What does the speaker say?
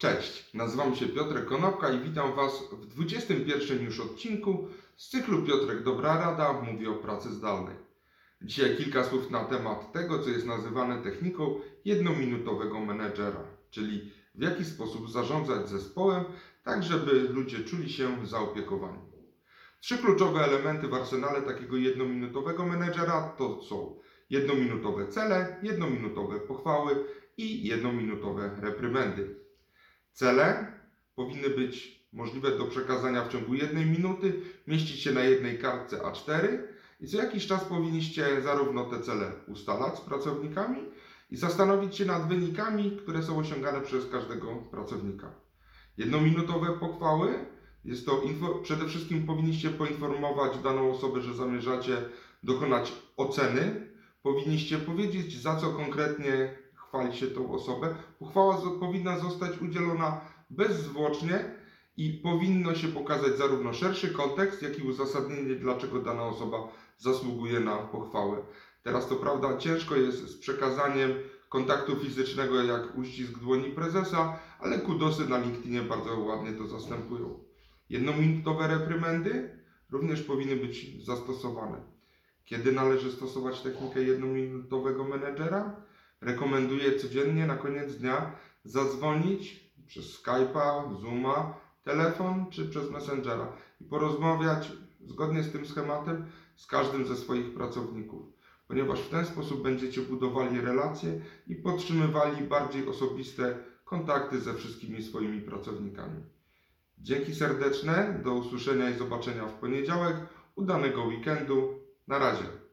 Cześć, nazywam się Piotrek Konopka i witam Was w 21 już odcinku z cyklu Piotrek Dobra Rada mówi o pracy zdalnej. Dzisiaj kilka słów na temat tego, co jest nazywane techniką jednominutowego menedżera, czyli w jaki sposób zarządzać zespołem, tak żeby ludzie czuli się zaopiekowani. Trzy kluczowe elementy w arsenale takiego jednominutowego menedżera to są jednominutowe cele, jednominutowe pochwały i jednominutowe reprymendy. Cele powinny być możliwe do przekazania w ciągu jednej minuty, mieścić się na jednej kartce A4 i co jakiś czas powinniście zarówno te cele ustalać z pracownikami i zastanowić się nad wynikami, które są osiągane przez każdego pracownika. Jednominutowe pochwały jest to przede wszystkim powinniście poinformować daną osobę, że zamierzacie dokonać oceny. Powinniście powiedzieć, za co konkretnie chwali się tą osobę. Pochwała zo- powinna zostać udzielona bezzwłocznie i powinno się pokazać zarówno szerszy kontekst, jak i uzasadnienie, dlaczego dana osoba zasługuje na pochwałę. Teraz to prawda ciężko jest z przekazaniem kontaktu fizycznego jak uścisk dłoni prezesa, ale kudosy na LinkedInie bardzo ładnie to zastępują. Jednominutowe reprymendy również powinny być zastosowane. Kiedy należy stosować technikę jednominutowego menedżera? Rekomenduję codziennie na koniec dnia zadzwonić przez Skype'a, Zooma, telefon czy przez Messengera i porozmawiać zgodnie z tym schematem z każdym ze swoich pracowników, ponieważ w ten sposób będziecie budowali relacje i podtrzymywali bardziej osobiste kontakty ze wszystkimi swoimi pracownikami. Dzięki serdeczne, do usłyszenia i zobaczenia w poniedziałek, udanego weekendu, na razie.